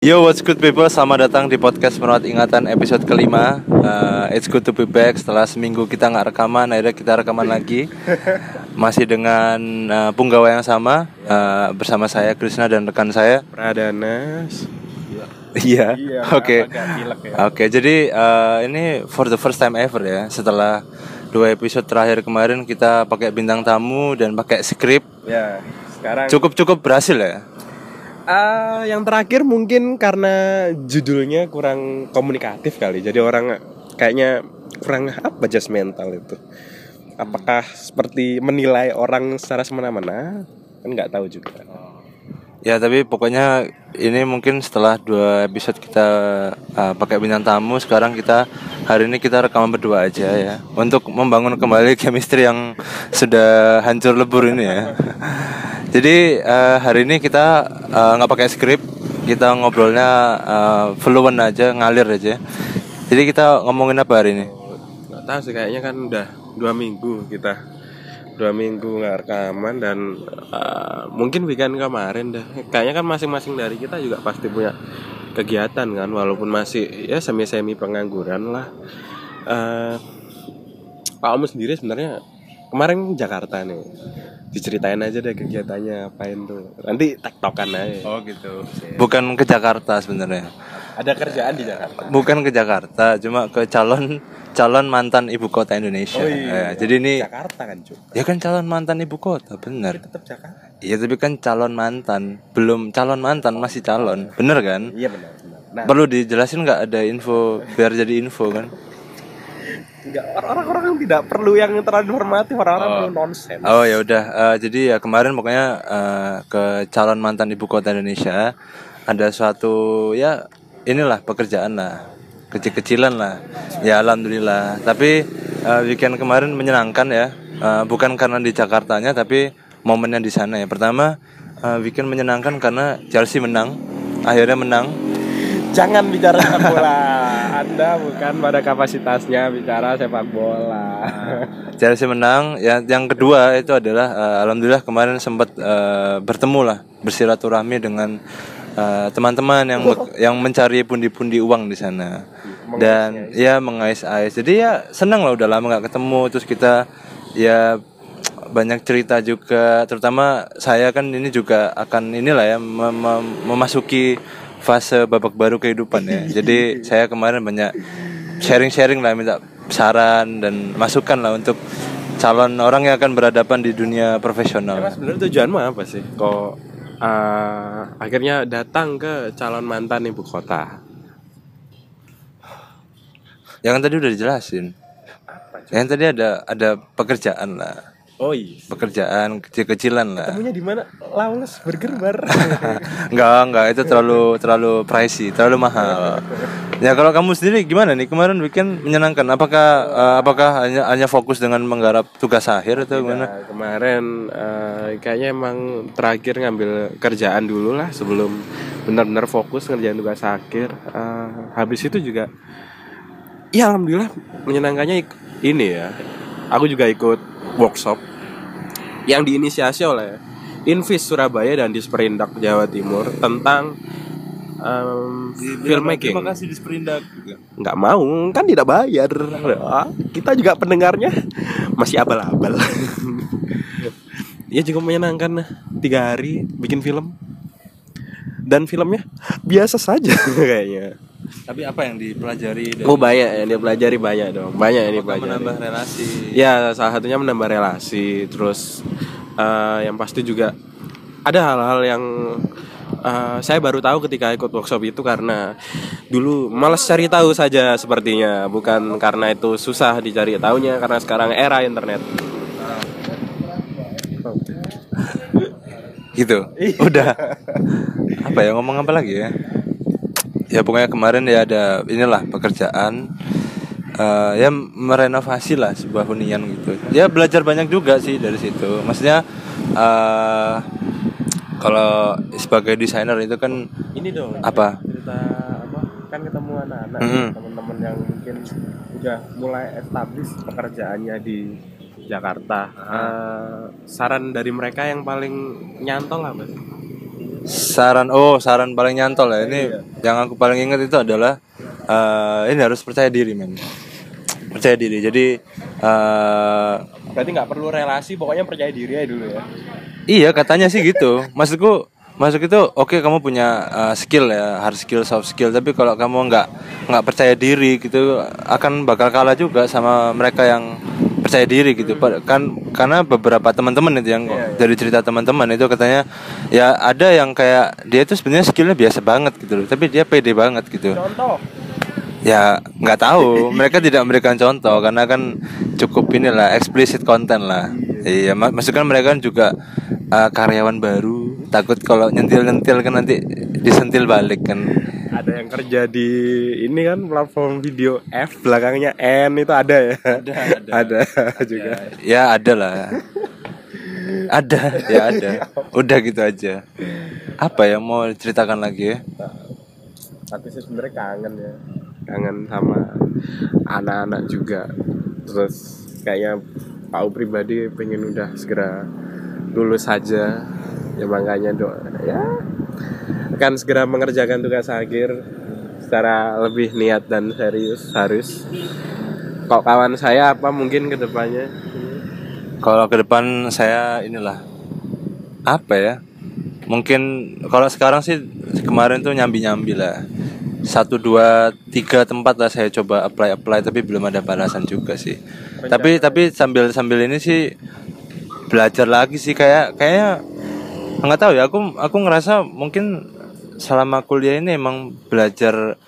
Yo, what's good people? Selamat datang di podcast Merawat Ingatan episode kelima. Uh, it's good to be back. Setelah seminggu kita nggak rekaman, akhirnya kita rekaman lagi. Masih dengan uh, punggawa yang sama uh, bersama saya Krisna dan rekan saya. Pradanas. Iya. Iya, Oke. ya. Oke, jadi uh, ini for the first time ever ya. Setelah dua episode terakhir kemarin kita pakai bintang tamu dan pakai skrip. Ya, sekarang Cukup-cukup berhasil ya. Ah, yang terakhir mungkin karena judulnya kurang komunikatif kali. Jadi orang kayaknya kurang apa judgmental itu. Apakah seperti menilai orang secara semena-mena? Kan nggak tahu juga. Ya tapi pokoknya ini mungkin setelah dua episode kita uh, pakai bintang tamu sekarang kita hari ini kita rekaman berdua aja ya untuk membangun kembali chemistry yang sudah hancur lebur ini ya. Jadi uh, hari ini kita uh, nggak pakai skrip kita ngobrolnya uh, fluent aja ngalir aja. Jadi kita ngomongin apa hari ini? Nggak tahu sih kayaknya kan udah dua minggu kita dua minggu nggak rekaman dan ah, mungkin weekend kemarin dah kayaknya kan masing-masing dari kita juga pasti punya kegiatan kan walaupun masih ya semi-semi pengangguran lah. Eh, Pak Om sendiri sebenarnya kemarin Jakarta nih. Diceritain aja deh kegiatannya apain tuh. Nanti tektokan aja. Oh gitu. Bukan ke Jakarta sebenarnya. Ada kerjaan di Jakarta Bukan ke Jakarta, cuma ke calon calon mantan ibu kota Indonesia. Oh iya. Ya, jadi ini Jakarta kan cuy ya kan calon mantan ibu kota, bener. tetap Jakarta Iya tapi kan calon mantan, belum calon mantan masih calon, bener kan? iya benar benar nah Perlu dijelasin nggak ada info biar jadi info kan? Enggak, orang-orang yang tidak perlu yang terlalu informatif, orang-orang Oh. perlu nonsense. Oh ya udah, eh, jadi ya kemarin pokoknya eh, ke calon mantan ibu kota Indonesia ada suatu ya inilah pekerjaan lah, kecil-kecilan lah. Ya alhamdulillah. Tapi eh, weekend kemarin menyenangkan ya, Eh, bukan karena di Jakartanya tapi momennya di sana ya. Pertama eh, weekend menyenangkan karena Chelsea menang, akhirnya menang. Jangan bicara sepak bola. Anda bukan pada kapasitasnya bicara sepak bola. Chelsea menang. Ya, yang kedua itu adalah eh, alhamdulillah kemarin sempat eh, bertemu lah bersilaturahmi dengan eh, teman-teman yang bek- yang mencari pundi-pundi uang di sana. Dan ya mengais-ais. Jadi ya senang lah udah lama nggak ketemu terus kita ya banyak cerita juga terutama saya kan ini juga akan inilah ya mem- mem- memasuki fase babak baru kehidupan ya. Jadi saya kemarin banyak sharing-sharing lah minta saran dan masukan lah untuk calon orang yang akan berhadapan di dunia Mas profesional. sebenarnya tujuanmu apa sih? Kok eh, akhirnya datang ke calon mantan ibu kota? Yang tadi udah dijelasin. Yang tadi ada ada pekerjaan lah. Oh iya. Pekerjaan kecil-kecilan lah. Temunya di mana? Lawless Burger Bar. enggak, enggak itu terlalu terlalu pricey, terlalu mahal. Ya kalau kamu sendiri gimana nih? Kemarin weekend menyenangkan. Apakah eh, apakah hanya hanya fokus dengan menggarap tugas akhir atau gimana? Nah, kemarin eh, kayaknya emang terakhir ngambil kerjaan dulu lah sebelum benar-benar fokus ngerjain tugas akhir. Eh, habis itu juga, ya alhamdulillah menyenangkannya ini ya. Aku juga ikut workshop yang diinisiasi oleh Invis Surabaya dan Disperindak Jawa Timur tentang em, filmmaking. kasih di Sprindak juga. nggak mau kan tidak bayar. Ah, kita juga pendengarnya masih abal-abal. Ya cukup menyenangkan tiga hari bikin film. Dan filmnya biasa saja kayaknya Tapi apa yang dipelajari dari oh banyak yang dia pelajari banyak dong. Banyak yang dia apakah pelajari menambah relasi? ya salah satunya menambah relasi. Terus eh, yang pasti juga ada hal-hal yang eh, saya baru tahu ketika ikut workshop itu karena dulu malas cari tahu saja sepertinya. Bukan karena itu susah dicari tahunya karena sekarang era internet. Gitu. Udah. Apa ya ngomong apa lagi ya ya pokoknya kemarin ya ada inilah pekerjaan eh, ya merenovasi lah sebuah hunian gitu ya belajar banyak juga sih dari situ maksudnya eh kalau sebagai desainer itu kan ini dong Apa? cerita apa kan ketemu anak-anak Mhm. teman-teman yang mungkin udah mulai establis pekerjaannya di Jakarta Eh, saran dari mereka yang paling nyantol apa sih? Saran oh saran paling nyantol ya ini Iya. yang aku paling ingat itu adalah eh, ini harus percaya diri men percaya diri jadi eh, Berarti nggak perlu relasi, pokoknya percaya diri aja dulu ya. iya katanya sih gitu maksudku masuk itu oke kamu punya eh, skill ya hard skill soft skill tapi kalau kamu nggak nggak percaya diri gitu akan bakal kalah juga sama mereka yang percaya diri gitu. Pa- kan karena beberapa teman-teman itu yang Iya, iya. dari cerita teman-teman itu katanya ya ada yang kayak dia itu sebenarnya skillnya biasa banget gitu loh tapi dia pede banget gitu. Contoh. ya nggak tahu. Mereka tidak memberikan contoh karena kan cukup inilah explicit content lah. Iya. Mak maksudnya mereka kan juga uh, karyawan baru takut kalau nyentil nyentil kan nanti disentil balik kan Ada yang kerja di ini kan platform video F belakangnya N itu ada ya. Ada, ada. juga. ya ada lah ada ya ada udah gitu aja apa ya mau ceritakan lagi ya Tapi sih sebenarnya kangen ya. Kangen sama anak-anak juga. Terus kayaknya Pak U pribadi pengen udah segera lulus saja. Ya makanya doa ya akan segera mengerjakan tugas akhir secara lebih niat dan serius harus. Kok kawan saya apa mungkin ke depannya? Kalau ke depan saya inilah apa ya? Mungkin kalau sekarang sih kemarin tuh nyambi-nyambi lah. Satu dua tiga tempat lah saya coba apply apply tapi belum ada balasan juga sih. Tapi tapi sambil sambil ini sih belajar lagi sih kayak kayak nggak tahu ya aku aku ngerasa mungkin selama kuliah ini emang belajar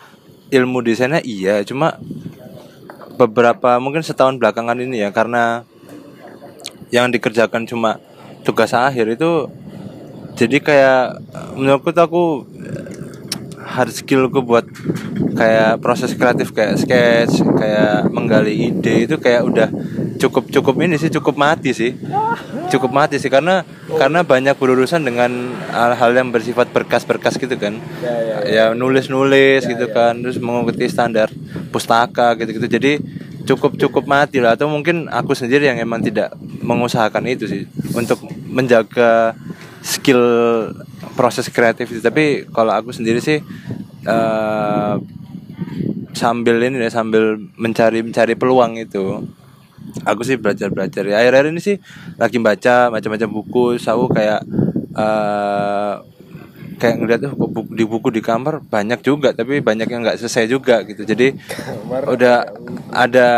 ilmu desainnya iya cuma beberapa mungkin setahun belakangan ini ya karena yang dikerjakan cuma tugas akhir itu jadi kayak menurutku aku hard skillku buat kayak proses kreatif kayak sketch kayak menggali ide itu kayak udah cukup cukup ini sih cukup mati sih. Cukup mati sih karena karena banyak berurusan dengan hal-hal yang bersifat berkas-berkas gitu kan. Ya, ya, ya. Nulis-nulis gitu kan terus mengikuti standar pustaka gitu-gitu. Jadi cukup cukup mati lah. Atau mungkin aku sendiri yang emang tidak mengusahakan itu sih untuk menjaga skill proses kreatif itu tapi kalau aku sendiri sih eh, sambil ini ya sambil mencari mencari peluang itu aku sih belajar belajar ya akhir-akhir ini sih lagi baca macam-macam buku. Aku kayak eh kayak ngeliat kok buku, di buku di kamar banyak juga tapi banyak yang nggak selesai juga gitu. Jadi udah ada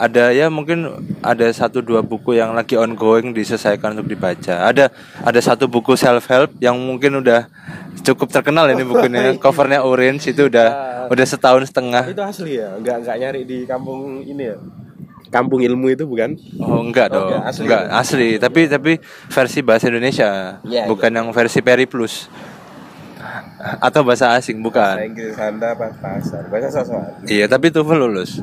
ada ya mungkin ada satu dua buku yang lagi ongoing diselesaikan untuk dibaca. Ada ada satu buku self help yang mungkin udah cukup terkenal ini bukunya. Covernya orange itu udah udah setahun setengah. Itu asli ya, nggak nggak nyari di kampung ini ya. Kampung ilmu itu bukan? Oh enggak Oh, dong, enggak, asli. enggak asli. Tapi tapi versi bahasa Indonesia, Iya, bukan yang versi Peri Plus atau bahasa asing, Bahasa bukan. Inggris Anda pas pasar, bahasa sosok. Iya, tapi itu lulus.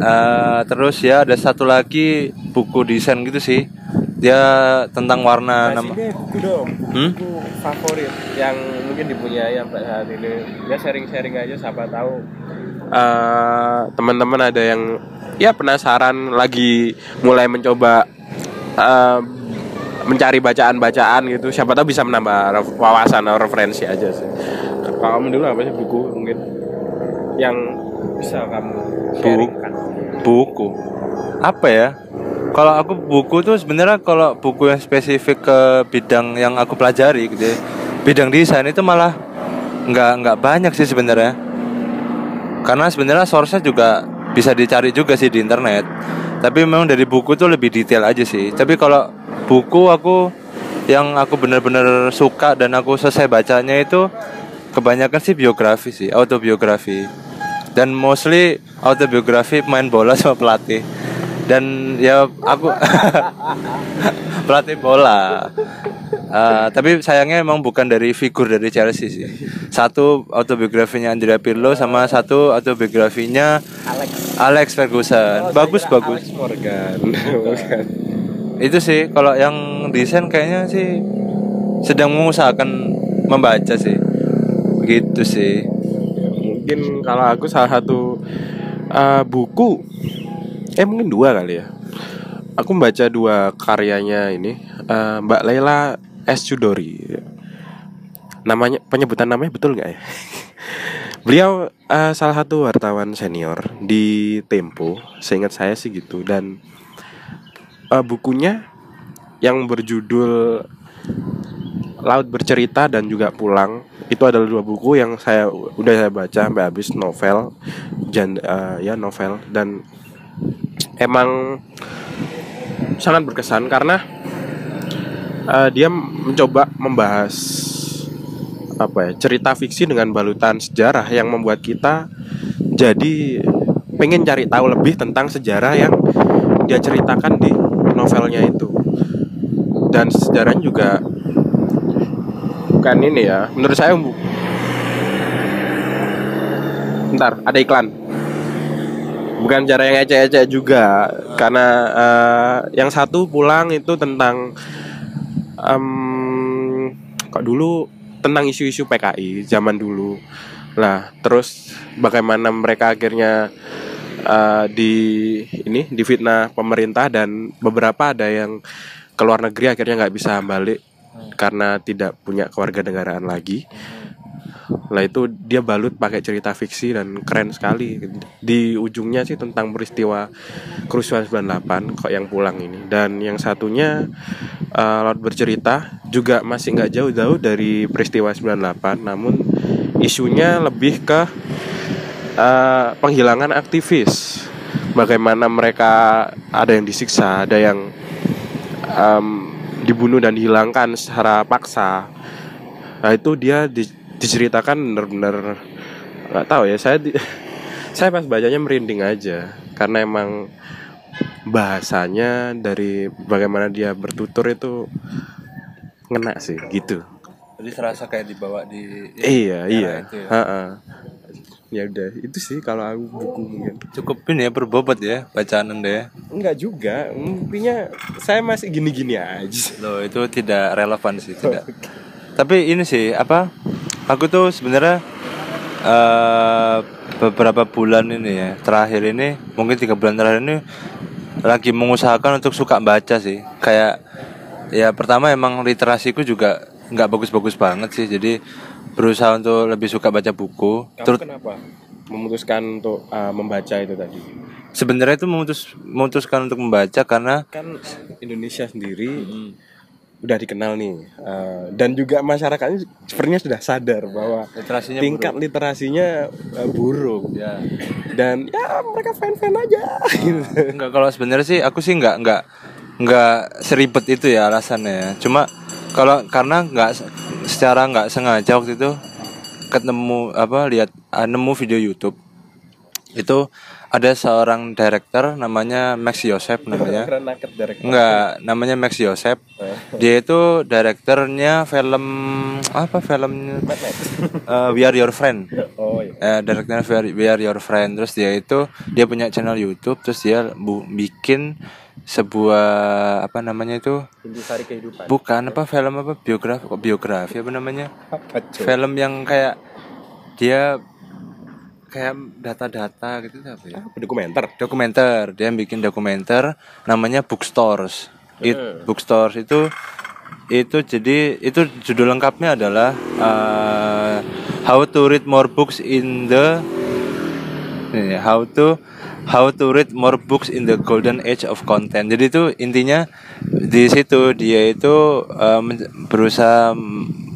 Eh, terus ya ada satu lagi buku desain gitu sih. Dia tentang warna nama. Kasih deh buku dong, Hmm? buku favorit yang mungkin dipunyai sampai saat ini. Ya sharing-sharing aja, siapa tahu. eh teman-teman ada yang ya penasaran lagi mulai mencoba eh, mencari bacaan-bacaan gitu. Siapa tahu bisa menambah wawasan atau referensi aja sih. Kalau kamu dulu apa sih buku mungkin yang bisa kamu sharingkan? Buku. Apa ya? Kalau aku buku tuh sebenarnya kalau buku yang spesifik ke bidang yang aku pelajari gitu ya. Bidang desain itu malah nggak nggak banyak sih sebenarnya. Karena sebenarnya source-nya juga bisa dicari juga sih di internet. Tapi memang dari buku tuh lebih detail aja sih. Tapi kalau buku aku yang aku bener-bener suka dan aku selesai bacanya itu kebanyakan sih biografi sih, autobiografi. Dan mostly autobiografi main bola sama pelatih. Dan ya aku pelatih bola. Eh, tapi sayangnya emang bukan dari figur dari Chelsea sih. Satu autobiografinya Andrea Pirlo sama satu autobiografinya Alex. Alex Ferguson. bagus Saya kira bagus. Alex Morgan. Bukan. Itu sih kalau yang desain kayaknya sih sedang mengusahakan membaca sih. Gitu sih. mungkin kalau aku salah satu eh, buku eh mungkin dua kali ya aku membaca dua karyanya ini eh, Mbak Laila S namanya penyebutan namanya betul nggak ya? Beliau uh, salah satu wartawan senior di Tempo, seingat saya sih gitu dan uh, bukunya yang berjudul Laut Bercerita dan juga Pulang. Itu adalah dua buku yang saya udah saya baca sampai habis novel jan uh, ya novel. Dan emang sangat berkesan karena uh, dia mencoba membahas apa ya cerita fiksi dengan balutan sejarah yang membuat kita jadi pengen cari tahu lebih tentang sejarah yang dia ceritakan di novelnya itu. Dan sejarahnya juga bukan ini ya menurut saya ntar ada iklan. Bukan cara yang ecek-ecek juga karena uh, yang satu pulang itu tentang um, kok dulu tentang isu-isu PKI zaman dulu. Nah, terus bagaimana mereka akhirnya uh, di ini difitnah pemerintah dan beberapa ada yang ke luar negeri akhirnya nggak bisa balik karena tidak punya kewarganegaraan lagi. Lah itu dia balut pakai cerita fiksi dan keren sekali. Di ujungnya sih tentang peristiwa kerusuhan 98 kok yang pulang ini. Dan yang satunya uh, Laut bercerita juga masih nggak jauh-jauh dari peristiwa 98 namun isunya lebih ke uh, penghilangan aktivis. Bagaimana mereka ada yang disiksa, ada yang um, dibunuh dan dihilangkan secara paksa. Nah itu dia di, diceritakan benar-benar nggak tahu ya saya di, saya pas bacanya merinding aja karena emang bahasanya dari bagaimana dia bertutur itu ngena sih gitu jadi terasa kayak dibawa di iya iya itu ya. Ha -ha. Ya udah itu sih kalau aku buku mungkin. Cukup ini ya berbobot ya bacaan anda ya. Enggak juga intinya saya masih gini-gini aja. Loh itu tidak relevan sih tidak. Tapi ini sih apa aku tuh sebenarnya uh, beberapa bulan ini ya terakhir ini mungkin tiga bulan terakhir ini lagi mengusahakan untuk suka baca sih. Kayak ya pertama emang literasiku juga nggak bagus-bagus banget sih jadi berusaha untuk lebih suka baca buku. Kamu Terus kenapa memutuskan untuk uh, membaca itu tadi? Sebenarnya itu memutus memutuskan untuk membaca karena kan Indonesia sendiri hmm. udah dikenal nih uh, dan juga masyarakatnya sepertinya sudah sadar bahwa literasinya tingkat buruk. literasinya uh, buruk. Ya. Dan ya mereka fan fan aja. Gitu. Enggak kalau sebenarnya sih aku sih nggak nggak nggak seribet itu ya alasannya cuma kalau karena nggak secara nggak sengaja waktu itu ketemu apa lihat uh, nemu video YouTube. Itu ada seorang director namanya Max Yosef namanya. Enggak namanya Max Yosef oh. dia itu direkturnya film apa filmnya? Uh, We Are Your Friend. Oh, iya. eh, direkturnya We Are Your Friend. Terus dia itu dia punya channel YouTube terus dia bu bikin sebuah apa namanya itu kehidupan bukan apa film apa biografi kok biografi apa namanya apa, film yang kayak dia kayak data-data gitu apa ya? dokumenter. Dokumenter. Dia bikin dokumenter namanya Bookstores. It hmm. Bookstores itu itu jadi itu judul lengkapnya adalah uh, How to read more books in the How to How to read more books in the golden age of content. Jadi itu intinya di situ dia itu uh, berusaha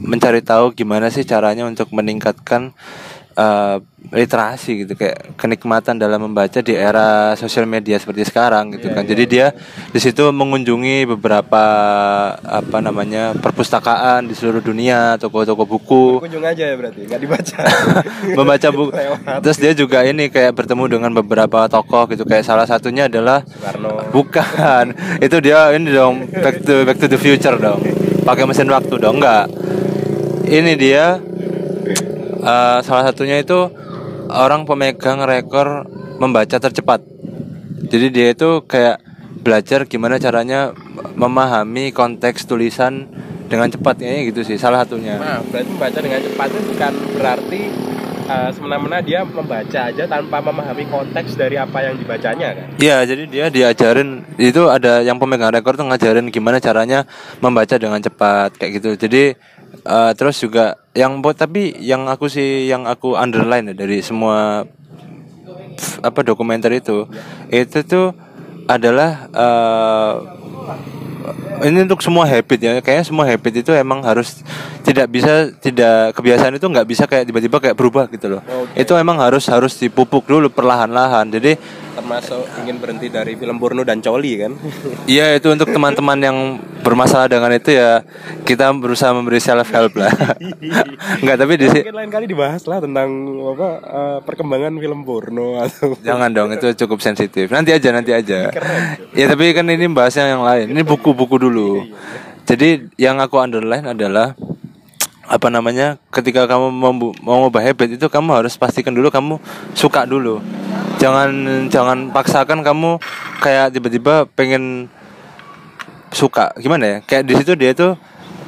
mencari tahu gimana sih caranya untuk meningkatkan uh, literasi gitu kayak kenikmatan dalam membaca di era sosial media seperti sekarang gitu yeah, kan. Yeah, Jadi dia di situ mengunjungi beberapa apa namanya perpustakaan di seluruh dunia, toko-toko buku. Kunjung aja ya berarti, nggak dibaca. Membaca buku. Terus dia juga ini kayak bertemu dengan beberapa tokoh gitu kayak salah satunya adalah Soekarno. Bukan. Itu dia ini dong back to back to the future dong. Pakai mesin waktu dong enggak. Ini dia uh, salah satunya itu orang pemegang rekor membaca tercepat. Jadi dia itu kayak belajar gimana caranya memahami konteks tulisan dengan cepat kayaknya gitu sih salah satunya. Nah, berarti membaca dengan cepat itu bukan berarti uh, semena-mena dia membaca aja tanpa memahami konteks dari apa yang dibacanya kan? Iya, jadi dia diajarin itu ada yang pemegang rekor tuh ngajarin gimana caranya membaca dengan cepat kayak gitu. Jadi Eh, terus juga yang buat tapi yang aku sih yang aku underline ya dari semua apa dokumenter itu itu tuh adalah eh, ini untuk semua habit ya kayaknya semua habit itu emang harus tidak bisa tidak kebiasaan itu nggak bisa kayak tiba-tiba kayak berubah gitu loh itu emang harus harus dipupuk dulu perlahan-lahan jadi termasuk ingin berhenti dari film porno dan coli kan Iya itu untuk teman-teman yang bermasalah dengan itu ya kita berusaha memberi self help lah. Enggak tapi di mungkin lain kali dibahas lah tentang apa eh, perkembangan film porno atau jangan dong itu cukup sensitif. Nanti aja nanti aja. Ya tapi kan ini bahasnya yang lain. Ini buku-buku dulu. Jadi yang aku underline adalah apa namanya ketika kamu mau mau ngubah habit itu kamu harus pastikan dulu kamu suka dulu. Jangan jangan paksakan kamu kayak tiba-tiba pengen suka. Gimana ya? Kayak di situ dia tuh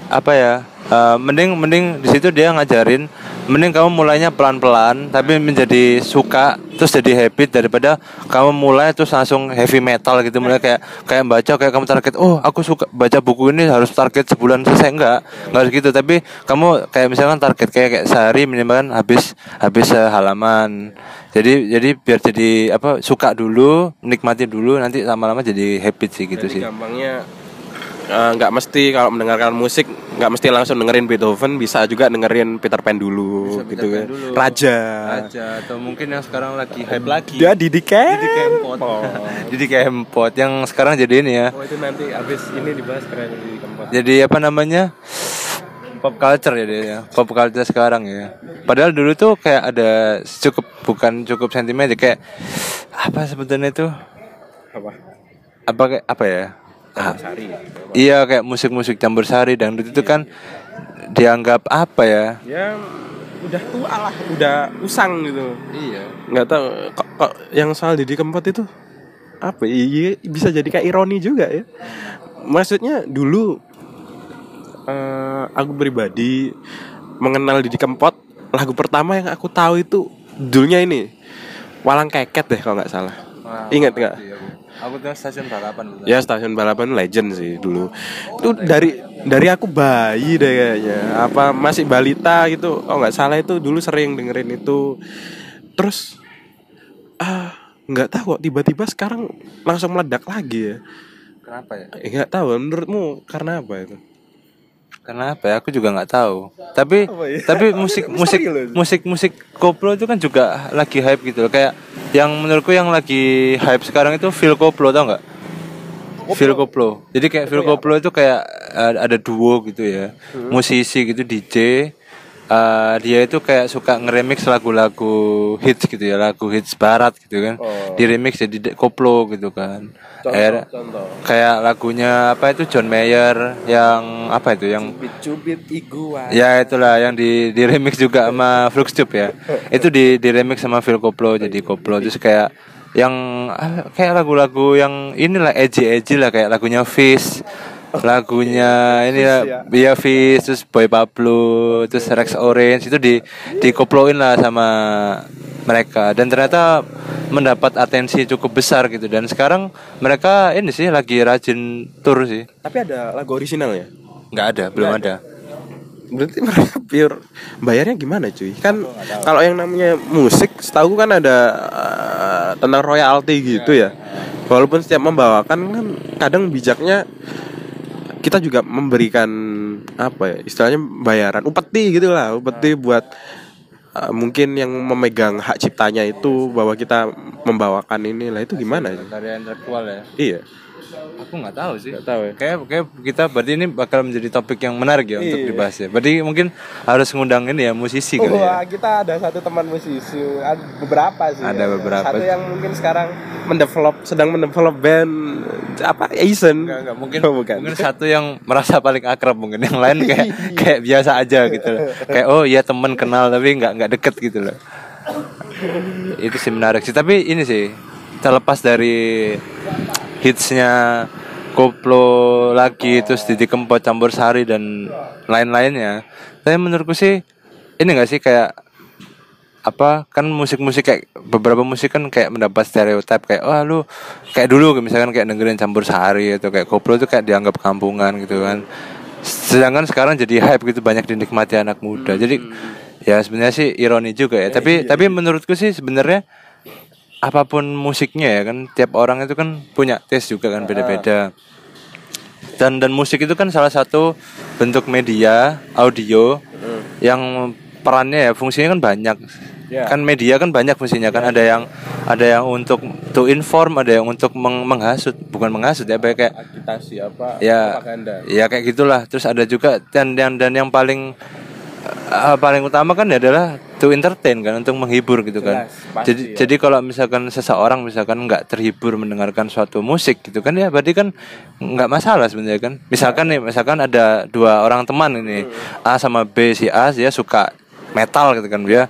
apa ya eh, mending mending di situ dia ngajarin mending kamu mulainya pelan-pelan tapi menjadi suka terus jadi habit daripada kamu mulai terus langsung heavy metal gitu. Mulai kayak kayak baca kayak kamu target oh aku suka baca buku ini harus target sebulan selesai. Enggak enggak harus gitu. Tapi kamu kayak misalkan target kayak kayak sehari minimal kan habis habis halaman. Jadi jadi biar jadi apa suka dulu nikmati dulu nanti lama-lama jadi habit sih gitu Jadi sih. gampangnya eh, nggak mesti kalau mendengarkan musik nggak mesti langsung dengerin Beethoven bisa juga dengerin Peter Pan dulu Bisa gitu Peter Pan kan. dulu. Raja. Aja atau mungkin yang sekarang lagi hype lagi. Dia Didi Kempot. Didi Kempot. Didi Kempot yang sekarang jadi ini ya. Oh itu nanti abis ini dibahas keren Didi Kempot. Jadi apa namanya? Pop culture ya dia ya. Pop culture sekarang ya. Padahal dulu tuh kayak ada cukup bukan cukup sentimen kayak apa sebetulnya itu? Apa? Apa kayak apa ya Ah, Sari iya kayak musik-musik campur sari dan itu kan dianggap apa ya? Ya udah tua lah udah usang gitu. Iya. Nggak tahu kok, kok yang soal Didi Kempot itu apa iya bisa jadi kayak ironi juga ya. Maksudnya dulu eh, aku pribadi mengenal Didi Kempot lagu pertama yang aku tahu itu dulunya ini Walang Keket deh kalau nggak salah. Ingat nggak? Aku tuh stasiun balapan ya stasiun balapan legend sih dulu. Itu dari dari aku bayi deh kayaknya. Apa masih balita gitu. Oh nggak salah itu dulu sering dengerin itu. Terus ah nggak tahu kok tiba-tiba sekarang langsung meledak lagi ya. Kenapa ya? Eh, nggak tahu menurutmu karena apa itu Karena apa ya? Aku juga nggak tahu. Tapi ya? tapi musik musik musik musik koplo itu kan juga lagi hype gitu loh. Kayak yang menurutku yang lagi hype sekarang itu Phil Koplo tau nggak? Phil Koplo. Jadi kayak Phil Koplo itu kayak ada duo gitu ya. Hmm. Musisi gitu DJ. Uh, dia itu kayak suka ngeremix lagu-lagu hits gitu ya, lagu hits barat gitu kan. Oh. Di remix jadi koplo gitu kan. Akhirnya- contoh. kayak lagunya apa itu? John Mayer yang apa itu? Yang cubit iguan ya itulah yang di di remix juga sama Flux Tube ya. Itu di di remix sama Phil Koplo jadi Koplo. Terus kayak yang ah, kayak lagu-lagu yang inilah edgy edgy lah kayak lagunya Fish lagunya ini ya. Fish terus Boy Pablo terus Rex Orange itu di dikoploin lah sama mereka. Dan ternyata mendapat atensi cukup besar gitu. Dan sekarang mereka ini sih lagi rajin tour sih. Tapi ada lagu original ya? Nggak ada belum ada. Berarti mereka pure bayarnya gimana cuy? Kan kalau yang namanya musik, setahu kan ada eh, tentang royalti gitu ya. Walaupun setiap membawakan kan kadang bijaknya kita juga memberikan apa ya istilahnya bayaran upeti gitu lah upeti buat eh, mungkin yang memegang hak ciptanya itu bahwa kita membawakan ini lah itu gimana ya? karya intelektual ya? Iya, aku nggak tahu sih nggak tahu ya. kayak kayak kita berarti ini bakal menjadi topik yang menarik ya untuk Iya. dibahas ya berarti mungkin harus ngundang ini ya musisi kali ya Wah, kita ada satu teman musisi, ada beberapa sih. Ada beberapa. Satu yang mungkin sekarang mendevelop, sedang mendevelop band apa? Asian. Enggak, enggak. mungkin Oh, bukan. mungkin satu yang merasa paling akrab mungkin yang lain kayak kayak biasa aja gitu loh. Kayak oh iya temen kenal tapi nggak nggak deket gitu loh. Itu sih menarik sih. Tapi ini sih terlepas dari hitsnya Koplo lagi terus Didi Kempot campur sari dan lain-lainnya. Tapi menurutku sih ini enggak sih kayak apa kan musik-musik kayak beberapa musik kan kayak mendapat stereotip kayak wah lu kayak dulu misalkan kayak dengerin campur sari atau kayak koplo itu kayak dianggap kampungan gitu kan. Sedangkan sekarang jadi hype gitu banyak dinikmati anak muda. Jadi ya sebenarnya sih ironi juga ya. Tapi tapi menurutku sih sebenarnya apa pun musiknya ya kan tiap orang itu kan punya taste juga kan beda-beda. Dan dan musik itu kan salah satu bentuk media audio yang perannya ya fungsinya kan banyak. Ya. kan media kan banyak fungsinya kan ada yang ada yang untuk to inform ada yang untuk meng- menghasut bukan menghasut ya kayak agitasi apa ya. propaganda. Ya kayak gitulah. Terus ada juga dan dan dan yang paling eh, paling utama kan adalah to entertain kan untuk menghibur gitu kan Jelas, pasti jadi ya. jadi kalau misalkan seseorang misalkan nggak terhibur mendengarkan suatu musik gitu kan ya berarti kan nggak masalah sebenarnya kan misalkan nih misalkan ada dua orang teman ini Hmm. A sama B si A dia suka metal gitu kan dia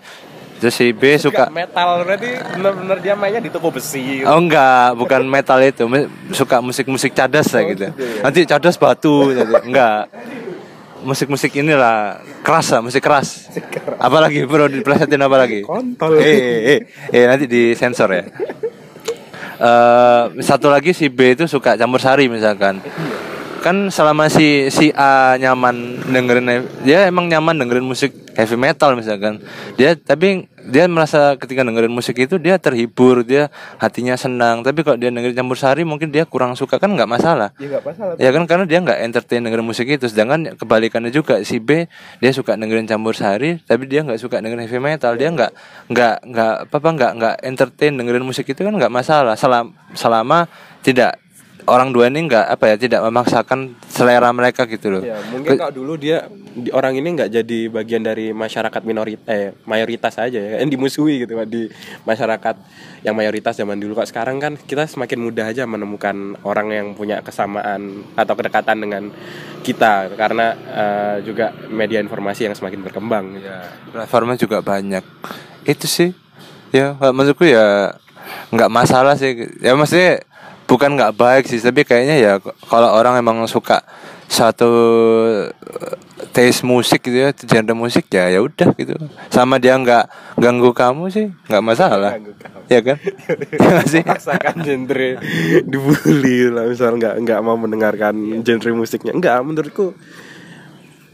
terus si B suka metal berarti benar-benar dia mainnya di toko besi gitu. Oh enggak, bukan metal itu. Suka musik-musik cadas lah gitu. Nanti cadas batu gitu. Enggak. Musik-musik inilah keras lah, musik keras. Apalagi bro diplesetin apa lagi? Kontol. Eh, eh, eh, eh, nanti disensor ya. Eh satu lagi si B itu suka campur sari misalkan. Kan selama si si A nyaman dengerin dia emang nyaman dengerin musik heavy metal misalkan. Dia tapi dia merasa ketika dengerin musik itu dia terhibur, dia hatinya senang. Tapi kalau dia dengerin campur sari mungkin dia kurang suka. Kan nggak masalah. ya nggak masalah Ya kan? Karena dia nggak entertain dengerin musik itu. Sedangkan kebalikannya juga Si B Dia suka dengerin campur sari Tapi dia nggak suka dengerin heavy metal. Dia nggak nggak nggak apa apa nggak nggak entertain dengerin musik itu kan nggak masalah. Selama, selama tidak orang dua ini nggak apa ya tidak memaksakan selera mereka gitu loh. Ya, mungkin kalau dulu dia di, orang ini nggak jadi bagian dari masyarakat minoritas eh mayoritas aja ya. Kan dimusuhi gitu di masyarakat yang mayoritas zaman dulu. Kok sekarang kan kita semakin mudah aja menemukan orang yang punya kesamaan atau kedekatan dengan kita. Karena eh, juga media informasi yang semakin berkembang. Ya platformnya juga banyak. Itu sih. Ya menurutku ya nggak masalah sih. Ya maksudnya bukan nggak baik sih tapi kayaknya ya kalau orang emang suka satu eh, taste musik gitu ya genre musik ya ya udah gitu. Sama dia nggak ganggu kamu sih nggak masalah. Ya kan? Ya nggak sih? Genre dibully lah misal nggak nggak mau mendengarkan genre musiknya. Enggak menurutku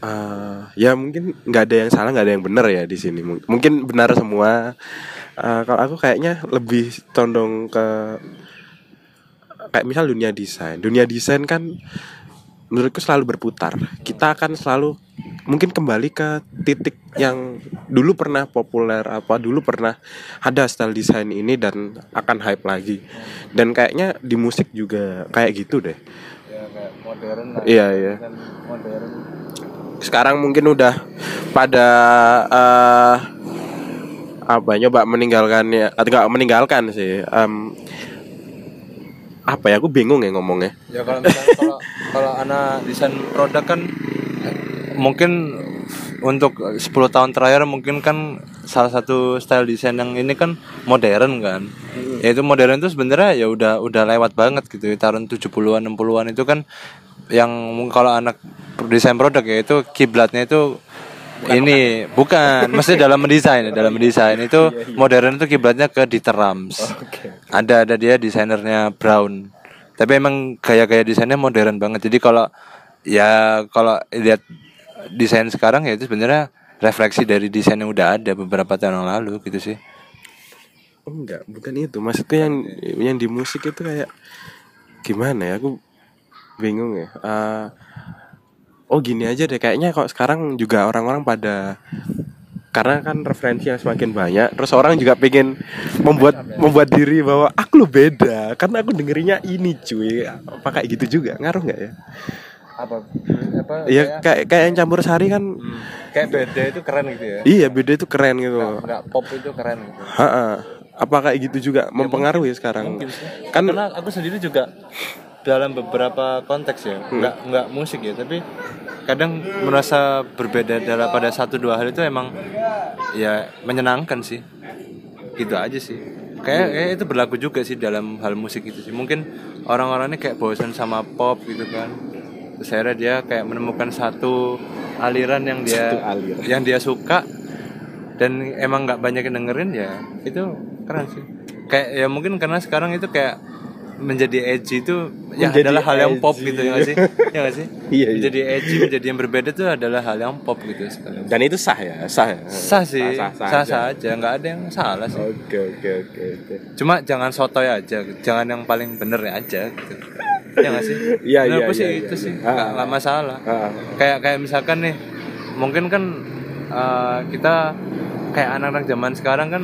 eh, ya mungkin nggak ada yang salah nggak ada yang benar ya di sini. Mung- mungkin benar semua. Eh, kalau aku kayaknya lebih condong ke kayak misal dunia desain. Dunia desain kan menurutku selalu berputar. Kita akan selalu mungkin kembali ke titik yang dulu pernah populer apa dulu pernah ada style desain ini dan akan hype lagi. Dan kayaknya di musik juga kayak gitu deh. Modern Iya, iya. modern sekarang mungkin udah pada eh apa nyoba meninggalkan ya atau enggak meninggalkan sih em, apa ya aku bingung ya ngomongnya Ya kalau misalnya kalau kalau anak desain produk kan mungkin untuk 10 tahun terakhir mungkin kan salah satu style desain yang ini kan modern kan. Ya itu modern itu sebenarnya ya udah udah lewat banget gitu. Tahun 70-an 60-an itu kan yang kalau anak desain produk ya itu kiblatnya itu ini bukan. mesti dalam mendesain dalam mendesain. Itu modern itu kiblatnya ke Dieter Rams. Ada ada dia desainernya Brown. Tapi emang gaya-gaya desainnya modern banget. Jadi kalau ya kalau lihat desain sekarang ya itu sebenarnya refleksi dari desain yang udah ada beberapa tahun yang lalu gitu sih. Enggak bukan itu. Maksudnya yang yang di musik itu kayak gimana ya? Aku bingung ya. Eh, oh gini aja deh. Kayaknya kok sekarang juga orang-orang pada karena kan referensi yang semakin banyak terus orang juga pengen membuat membuat diri bahwa aku lo beda karena aku dengerinnya ini cuy. Apa kayak gitu juga? Ngaruh nggak ya? Apa? Apa ya kayak kayak yang campur sari kan kayak beda itu keren gitu ya? Iya beda itu keren gitu. Nggak pop itu keren gitu. Ha-ha. apa kayak gitu juga mempengaruhi sekarang? Kan karena aku sendiri juga dalam beberapa konteks ya. Hmm. nggak nggak musik ya tapi kadang merasa berbeda dalam pada satu dua hal itu emang ya menyenangkan sih. Gitu aja sih. Kayak, kayak itu berlaku juga sih dalam hal musik itu sih. Mungkin orang-orang ini kayak bosan sama pop gitu kan. Terus akhirnya dia kayak menemukan satu aliran yang dia aliran. yang dia suka dan emang nggak banyak yang dengerin ya itu keren sih. Kayak ya mungkin karena sekarang itu kayak menjadi edgy itu ya Menjadi adalah hal yang pop gitu ya nggak sih ya nggak sih Iya, iya. menjadi edgy menjadi yang berbeda itu adalah hal yang pop gitu sekali Dan itu sah ya, sah ya. sah sih sah, sah sah, sah, aja. aja nggak ada yang salah sih Oke oke oke oke. cuma jangan sotoy aja jangan yang paling bener aja gitu ya sih Iya, iya, sih iya, itu iya. sih nggak ah. nggak masalah Ah. kayak kayak misalkan nih mungkin kan eh, kita kayak anak-anak zaman sekarang kan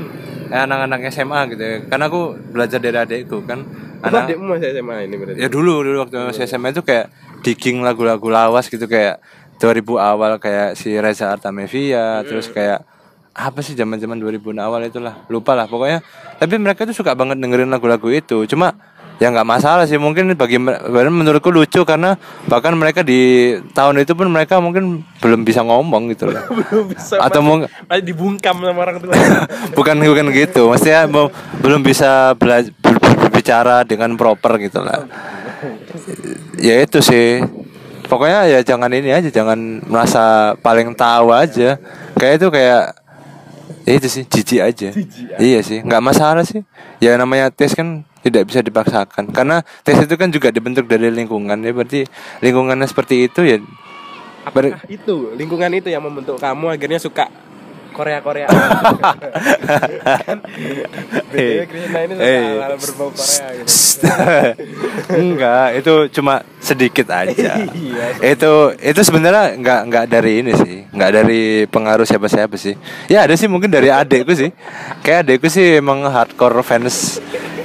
eh, anak-anak SMA gitu ya karena aku belajar dari adekku kan Anak adikmu masih SMA ini berarti. ya dulu dulu waktu masih SMA itu kayak digging lagu-lagu lawas gitu kayak 2000 awal kayak si Reza Artamevia terus kayak apa sih zaman-zaman 2000 awal itulah lupa lah pokoknya tapi mereka tuh suka banget dengerin lagu-lagu itu cuma ya nggak masalah sih mungkin bagi menurutku lucu karena bahkan mereka di tahun itu pun mereka mungkin belum bisa ngomong gitu loh Belum bisa atau masih dibungkam sama orang tua. bukan bukan gitu maksudnya belum bisa bela- ber- ber- berbicara dengan proper gitu lah. Ya itu sih. Pokoknya ya jangan ini aja jangan merasa paling tahu aja. Kayak itu kayak ya itu sih jijik aja. Iya sih nggak masalah sih. Ya namanya tes kan tidak bisa dipaksakan. Karena tes itu kan juga dibentuk dari lingkungan. Ya berarti lingkungannya seperti itu ya. Apakah itu? Lingkungan itu yang membentuk kamu akhirnya suka Korea Korea. BTW Krisna ini hal-hal berbau Korea gitu. enggak itu cuma sedikit aja. Iya. itu itu sebenarnya enggak enggak dari ini sih. Enggak dari pengaruh siapa siapa sih. Ya ada sih mungkin dari adekku sih. Kayak adekku sih emang hardcore fans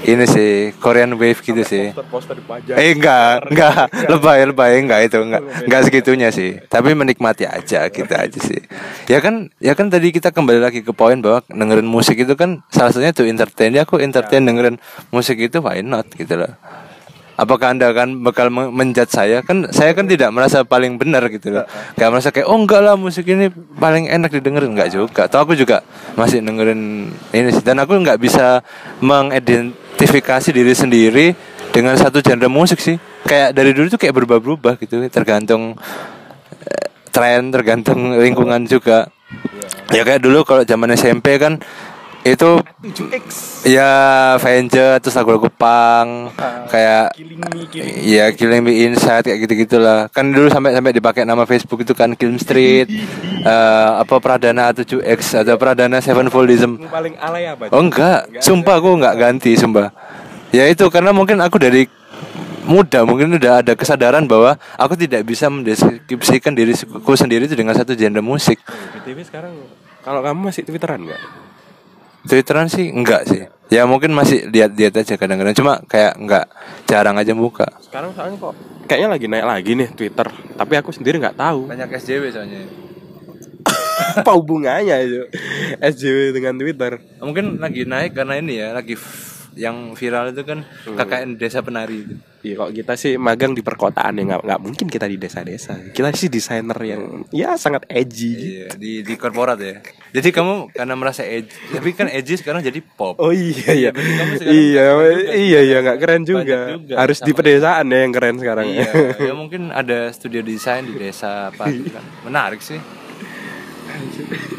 ini sih Korean Wave gitu sih Poster-poster dipajang. Eh enggak, enggak, lebay, lebay, enggak itu, enggak, enggak segitunya sih. Tapi menikmati aja kita aja sih. Ya kan, ya kan tadi kita kembali lagi ke poin bahwa dengerin musik itu kan salah satunya tuh entertain. Ya aku entertain dengerin musik itu why not gitu loh. Apakah anda akan bakal me- menjat saya? Kan saya kan tidak merasa paling benar gitu loh. Gak merasa kayak oh enggak lah musik ini paling enak didengerin enggak juga. Atau aku juga masih dengerin ini sih. Dan aku nggak bisa mengidentifikasi diri sendiri dengan satu genre musik sih. Kayak dari dulu tuh kayak berubah-berubah gitu, tergantung eh, tren, tergantung lingkungan juga. Ya kayak dulu kalau zaman SMP kan itu 7X. ya Avenger terus lagu-lagu punk kayak Killing me, killing Iya Killing Me Inside kayak gitu-gitulah Kan dulu sampai sampai dipakai nama Facebook itu kan Killing Street eh, Apa Pradana 7X Atau Pradana Sevenfoldism me. paling alay apa? Oh enggak Sumpah aku enggak ganti Sumpah Ya itu karena mungkin aku dari muda mungkin udah ada kesadaran bahwa aku tidak bisa mendeskripsikan diriku sendiri itu dengan satu genre musik. BTW sekarang kalau kamu masih Twitteran nggak? Twitteran sih enggak sih. Ya mungkin masih lihat-lihat aja kadang-kadang cuma kayak enggak jarang aja buka. Sekarang soalnya kok kayaknya lagi naik lagi nih Twitter, tapi aku sendiri nggak tahu Banyak SJW soalnya. apa hubungannya itu SJW dengan Twitter. Mungkin lagi naik karena ini ya, lagi yang viral itu kan KKN Desa Penari itu. Iya kok kita sih magang di perkotaan ya nggak nggak mungkin kita di desa-desa. Kita sih desainer yang ya sangat edgy. Iya, di di korporat ya. Jadi kamu karena merasa edgy, tapi kan edgy sekarang jadi pop. Oh iya iya. Iya keren juga iya iya nggak keren juga. juga Harus di pedesaan ya yang keren sekarang. Iya, ya mungkin ada studio desain di desa apa gitu kan. Menarik sih.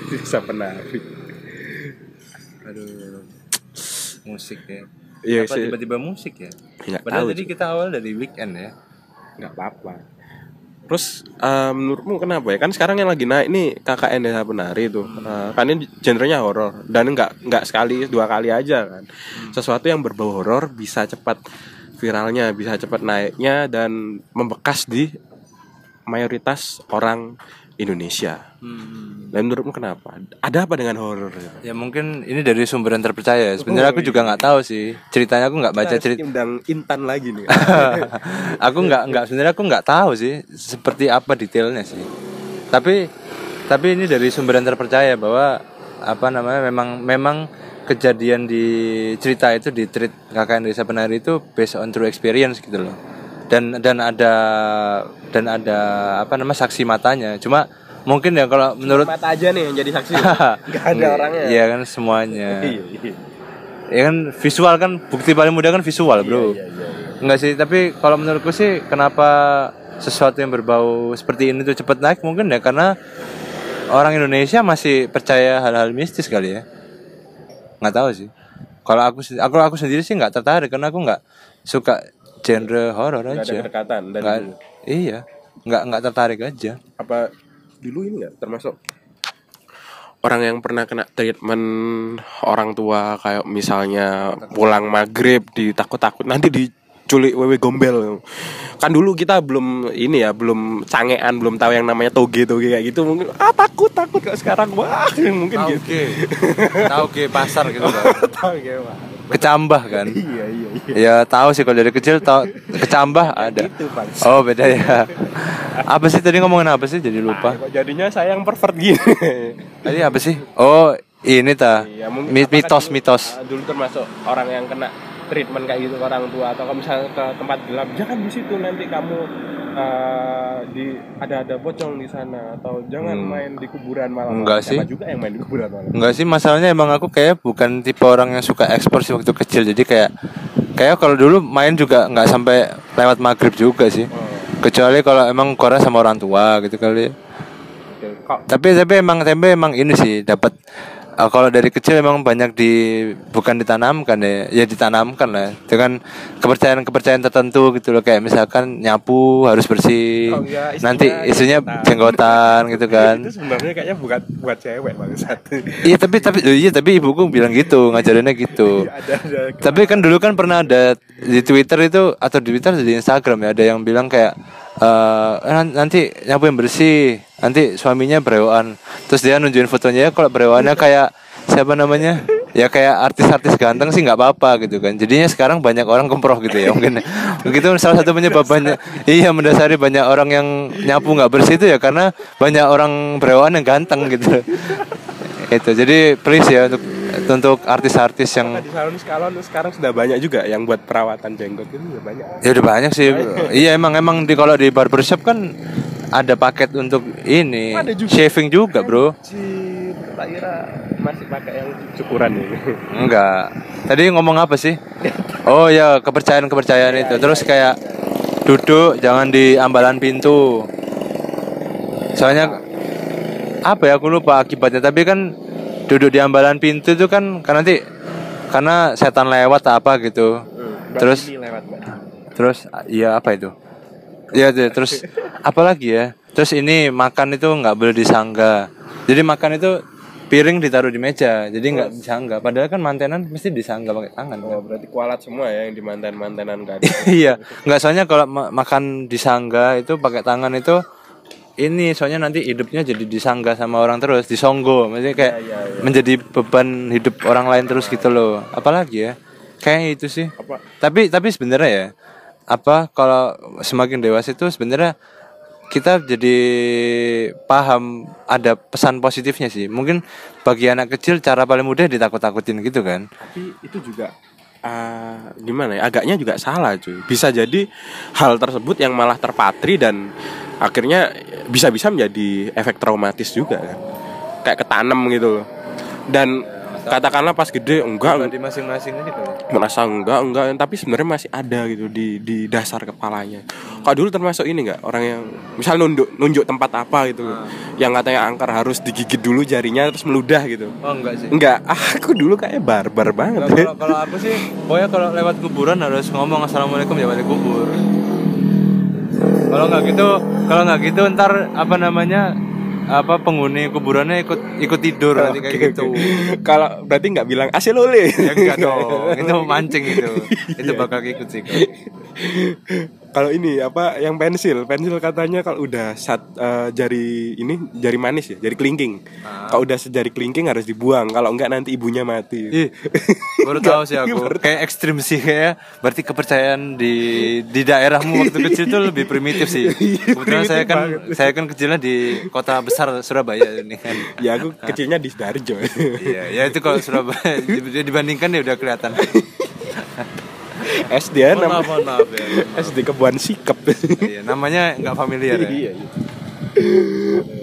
Desa penari. Musik ya. Iya apa sih. tiba-tiba musik ya? Nggak Padahal tahu tadi kita awal dari weekend ya. nggak apa-apa. Terus eh, menurutmu kenapa ya? Kan sekarang yang lagi naik nih KKN Desa Penari itu. Eh, kan ini genrenya horor dan nggak nggak sekali dua kali aja kan. Sesuatu yang berbau horor bisa cepat viralnya, bisa cepat naiknya dan membekas di mayoritas orang Indonesia. Dan menurutmu kenapa? Ada apa dengan horor? Ya mungkin ini dari sumber yang terpercaya. Sebenarnya aku juga nggak tahu sih. Ceritanya aku nggak baca cerita. undang Intan lagi nih. aku nggak nggak sebenarnya aku nggak tahu sih seperti apa detailnya sih. Tapi tapi ini dari sumber yang terpercaya bahwa apa namanya memang memang kejadian di cerita itu di treat KKN Desa Penari itu based on true experience gitu loh. Dan dan ada dan ada apa namanya saksi matanya. Cuma mungkin ya kalau menurut mata aja nih yang jadi saksi. Gak ada orangnya. Iya kan semuanya. Iya, iya. ya kan visual kan bukti paling mudah kan visual bro Iya, iya, iya. enggak sih tapi kalau menurutku sih kenapa sesuatu yang berbau seperti ini tuh cepat naik mungkin ya karena orang Indonesia masih percaya hal-hal mistis kali ya nggak tahu sih Kalau aku aku aku sendiri sih nggak tertarik karena aku nggak suka genre horor Nggak ada aja. kedekatan dan Nggak- iya, nggak nggak tertarik aja. apa dulu ini nggak termasuk orang yang pernah kena treatment orang tua kayak misalnya pulang maghrib ditakut-takut nanti diculik wewe gombel kan dulu kita belum ini ya belum cangean belum tahu yang namanya toge toge kayak gitu mungkin ah takut takut kok sekarang wah mungkin gitu Oke, tahu ke pasar gitu. Toge, Pak. Kecambah kan. iya iya iya Ya tahu sih kalau dari kecil tahu kecambah ada. itu bang Oh beda ya. Apa sih tadi ngomongin apa sih? Jadi lupa. kok jadinya saya yang pervert gini Tadi apa sih? Oh ini ta. Iya, Mitos dulu- mitos. ah, dulu termasuk orang yang kena treatment kayak gitu ke orang tua atau kalau misalnya ke tempat gelap jangan di situ nanti kamu eh, di ada ada pocong di sana atau jangan Hmm. main di kuburan malam Enggak Siapa sih. juga yang main di kuburan malam Enggak sih masalahnya emang aku kayak bukan tipe orang yang suka ekspor sih waktu kecil jadi kayak kayak kalau dulu main juga nggak sampai lewat maghrib juga sih oh, kecuali kalau emang Korea sama orang tua gitu kali oke. kok tapi tapi emang tempe emang ini sih dapat eh, kalau dari kecil emang banyak di bukan ditanamkan ya ya ditanamkan lah. Dengan kepercayaan kepercayaan tertentu gitu loh kayak misalkan nyapu harus bersih Oh, iya, isunya nanti isunya jenggotan. jenggotan gitu kan. Itu sebenarnya kayaknya bukan buat cewek bangsat iya tapi tapi iya tapi ibuku bilang gitu ngajarinnya gitu. Ada ada tapi kan dulu kan pernah ada di Twitter itu atau di Twitter atau di Instagram ya ada yang bilang kayak "Eh, nanti nyapu yang bersih. Nanti suaminya berewokan. Terus dia nunjukin fotonya ya kalau berewokannya kayak siapa namanya? Ya kayak artis-artis ganteng sih nggak apa-apa gitu kan. Jadinya sekarang banyak orang kemproh gitu ya mungkin. Begitu salah satu penyebab banyak iya mendasari banyak orang yang nyapu nggak bersih itu ya karena banyak orang berewokan yang ganteng gitu. Itu jadi please ya untuk untuk artis-artis yang di salon salon sekarang sudah banyak juga yang buat perawatan jenggot itu sudah banyak Ya udah banyak sih. iya emang emang di kalau di barbershop kan ada paket untuk ini Ada juga. shaving juga, Bro. Anjir, tak kira masih pakai yang cukuran ini Enggak. Tadi ngomong apa sih? Oh ya, kepercayaan-kepercayaan itu. Terus kayak duduk jangan di ambalan pintu. Soalnya apa ya aku lupa akibatnya, tapi kan duduk di ambalan pintu itu kan karena nanti karena setan lewat apa gitu. Terus ini lewat. Terus iya apa itu? Iya tuh, terus apa lagi ya? Terus ini makan itu nggak boleh disangga. Jadi makan itu piring ditaruh di meja, jadi nggak disangga. Padahal kan mantenan mesti disangga pakai tangan. Oh, Kan? berarti kualat semua ya yang di mantan-mantanan gadis. iya, nggak soalnya kalau ma- makan disangga itu pakai tangan itu ini soalnya nanti hidupnya jadi disangga sama orang terus, disonggo, maksudnya kayak Iya, iya, iya. menjadi beban hidup orang lain terus gitu loh. Apalagi ya? Kayak itu sih. Apa? Tapi tapi sebenarnya ya apa kalau semakin dewasa itu sebenarnya kita jadi paham ada pesan positifnya sih. Mungkin bagi anak kecil cara paling mudah ditakut-takutin gitu kan. Tapi itu juga ah, gimana ya? Agaknya juga salah cuy. Bisa jadi hal tersebut yang malah terpatri dan akhirnya bisa-bisa menjadi efek traumatis juga kan. Kayak ketanam gitu loh. Dan katakanlah pas gede enggak di masing-masing gitu. merasa enggak enggak tapi sebenarnya masih ada gitu di di dasar kepalanya kalau dulu termasuk ini enggak orang yang misal nunjuk nunjuk tempat apa gitu yang katanya angker harus digigit dulu jarinya terus meludah gitu Oh enggak sih. enggak aku dulu kayak barbar banget Kalau kalau aku sih, pokoknya kalau lewat kuburan harus ngomong assalamualaikum ya balik kubur. Kalau nggak gitu, kalau nggak gitu ntar apa namanya apa penghuni kuburannya ikut ikut tidur nanti kayak gitu. kalau berarti nggak bilang asilole Ya enggak dong, itu mancing itu. Itu bakal ikut sih. Kalau ini apa yang pensil pensil katanya kalau udah sat, eh, jari ini jari manis ya jari kelingking Ah. kalau udah sejari kelingking harus dibuang kalau enggak nanti ibunya mati Ih, baru tahu sih aku. Kayak ekstrim sih kayak. Berarti kepercayaan di di daerahmu waktu kecil tuh lebih primitif sih. Kebetulan saya kan saya kan kecilnya di kota besar Surabaya ini kan. ya aku kecilnya di Sidoarjo Iya, ya itu kalau Surabaya di- dibandingkan ya udah kelihatan. SD ya Mohon nama maaf, maaf ya. SD Kebuan Sikep Iya, namanya nggak familiar ya. iya iya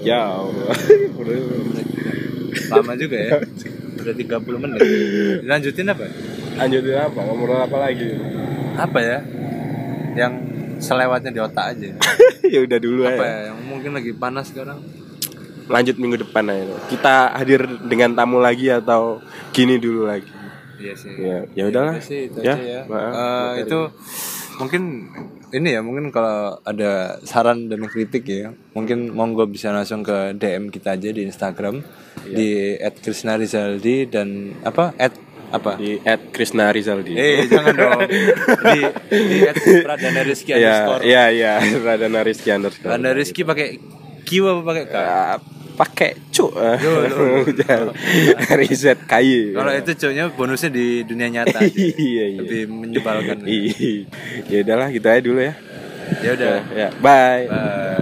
ya Allah. Lama juga ya. Udah 30 menit. Lanjutin apa? lanjutin apa ngobrol apa lagi Apa ya? Yang selewatnya di otak aja. ya udah dulu Apa aja ya? Yang mungkin lagi panas sekarang. lanjut minggu depan aja kita hadir dengan tamu lagi atau gini dulu lagi Iya sih. Ya, ya udahlah. udah sih, itu Ya, ya. maaf, materi. itu mungkin ini ya mungkin kalau ada saran dan kritik ya mungkin monggo bisa langsung ke DM kita aja di Instagram Iya. di @krisnarizaldi dan apa at apa Di at Krisna Rizaldi. eh jangan dong di di Pradana Rizky Iya, underscore iya, iya. Radana Rizky underscore. Pradana Rizky pakai Q apa pakai K Ah, pakai yo. riset kayu. Kalau itu cowoknya bonusnya di dunia nyata. Iya iya. Lebih menyebalkan. Iya. ya udahlah gitu aja dulu ya. Ya udah. Ya. Bye. Bye.